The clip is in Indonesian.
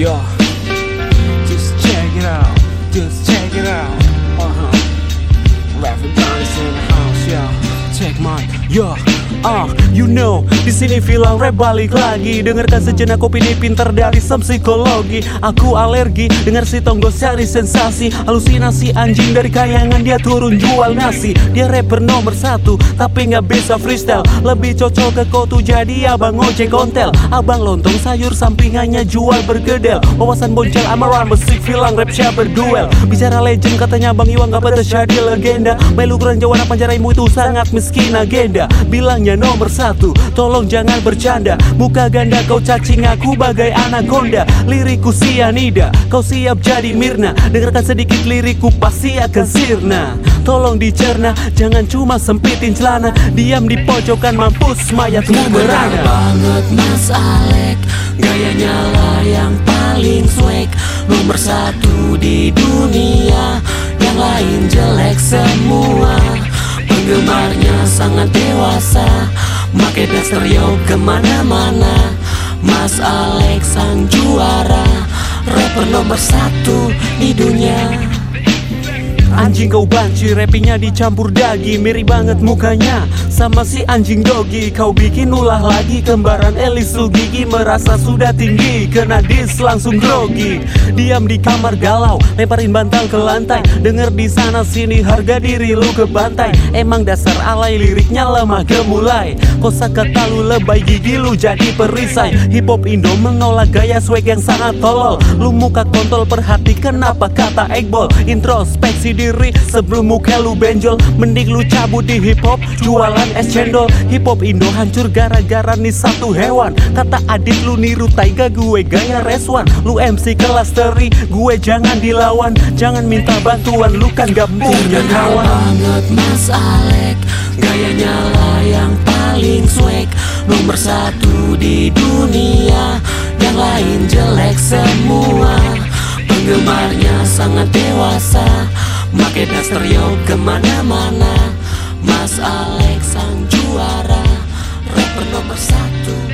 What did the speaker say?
Yo, just check it out, just check it out. Uh huh. Everybody's in the house, yeah. Check mine, yo. Ah, you know, di sini film rap balik lagi. Dengarkan sejenak kopi ini pinter dari sem psikologi. Aku alergi dengar si tonggo cari sensasi, halusinasi anjing dari kayangan dia turun jual nasi. Dia rapper nomor satu, tapi nggak bisa freestyle. Lebih cocok ke kau tuh jadi abang ojek kontel. Abang lontong sayur sampingannya jual bergedel. Wawasan boncel amaran musik film rap siapa berduel. Bicara legend katanya bang Iwan gak pantas jadi legenda. Melu kurang jawaban panjaraimu itu sangat miskin agenda. Bilangnya nomor satu, tolong jangan bercanda. Muka ganda kau cacing aku bagai anaconda. Liriku sianida, kau siap jadi Mirna. Dengarkan sedikit liriku pasti akan sirna. Tolong dicerna, jangan cuma sempitin celana. Diam di pojokan mampus mayatmu merana. banget Mas Alek Gayanya lah yang paling swag Nomor satu di dunia Yang lain jelek semua Penggemarnya sangat dewasa. Make daster yo ke mana-mana. Mas Alek sang juara. Rapper nomor satu di dunia Anjing kau banci, rappingnya dicampur daging. Mirip banget mukanya sama si anjing dogi. Kau bikin ulah lagi kembaran Elis gigi Merasa sudah tinggi, kena dis langsung grogi. Diam di kamar galau, lemparin bantal ke lantai. Denger di sana sini harga diri lu ke bantai Emang dasar alay liriknya lemah gemulai. Kosa kata lu lebay gigi lu jadi perisai. Hip hop Indo menolak gaya swag yang sangat tolol. Lu muka kontol perhatikan apa kata Ekbol Introspeksi diri sebelum muka lu benjol Mending lu cabut di hip hop jualan es cendol Hip hop Indo hancur gara-gara nih satu hewan. Kata adit lu niru taiga gue gaya reswan. Lu MC kelas teri gue jangan dilawan. Jangan minta bantuan lu kan gak punya kawan. banget Mas Alek. Gayanya lah yang paling swag. Nomor satu di dunia Yang lain jelek semua. Penggemarnya sangat dewasa Make daster yo ke mana-mana. Mas Alek sang juara. Rapper nomor satu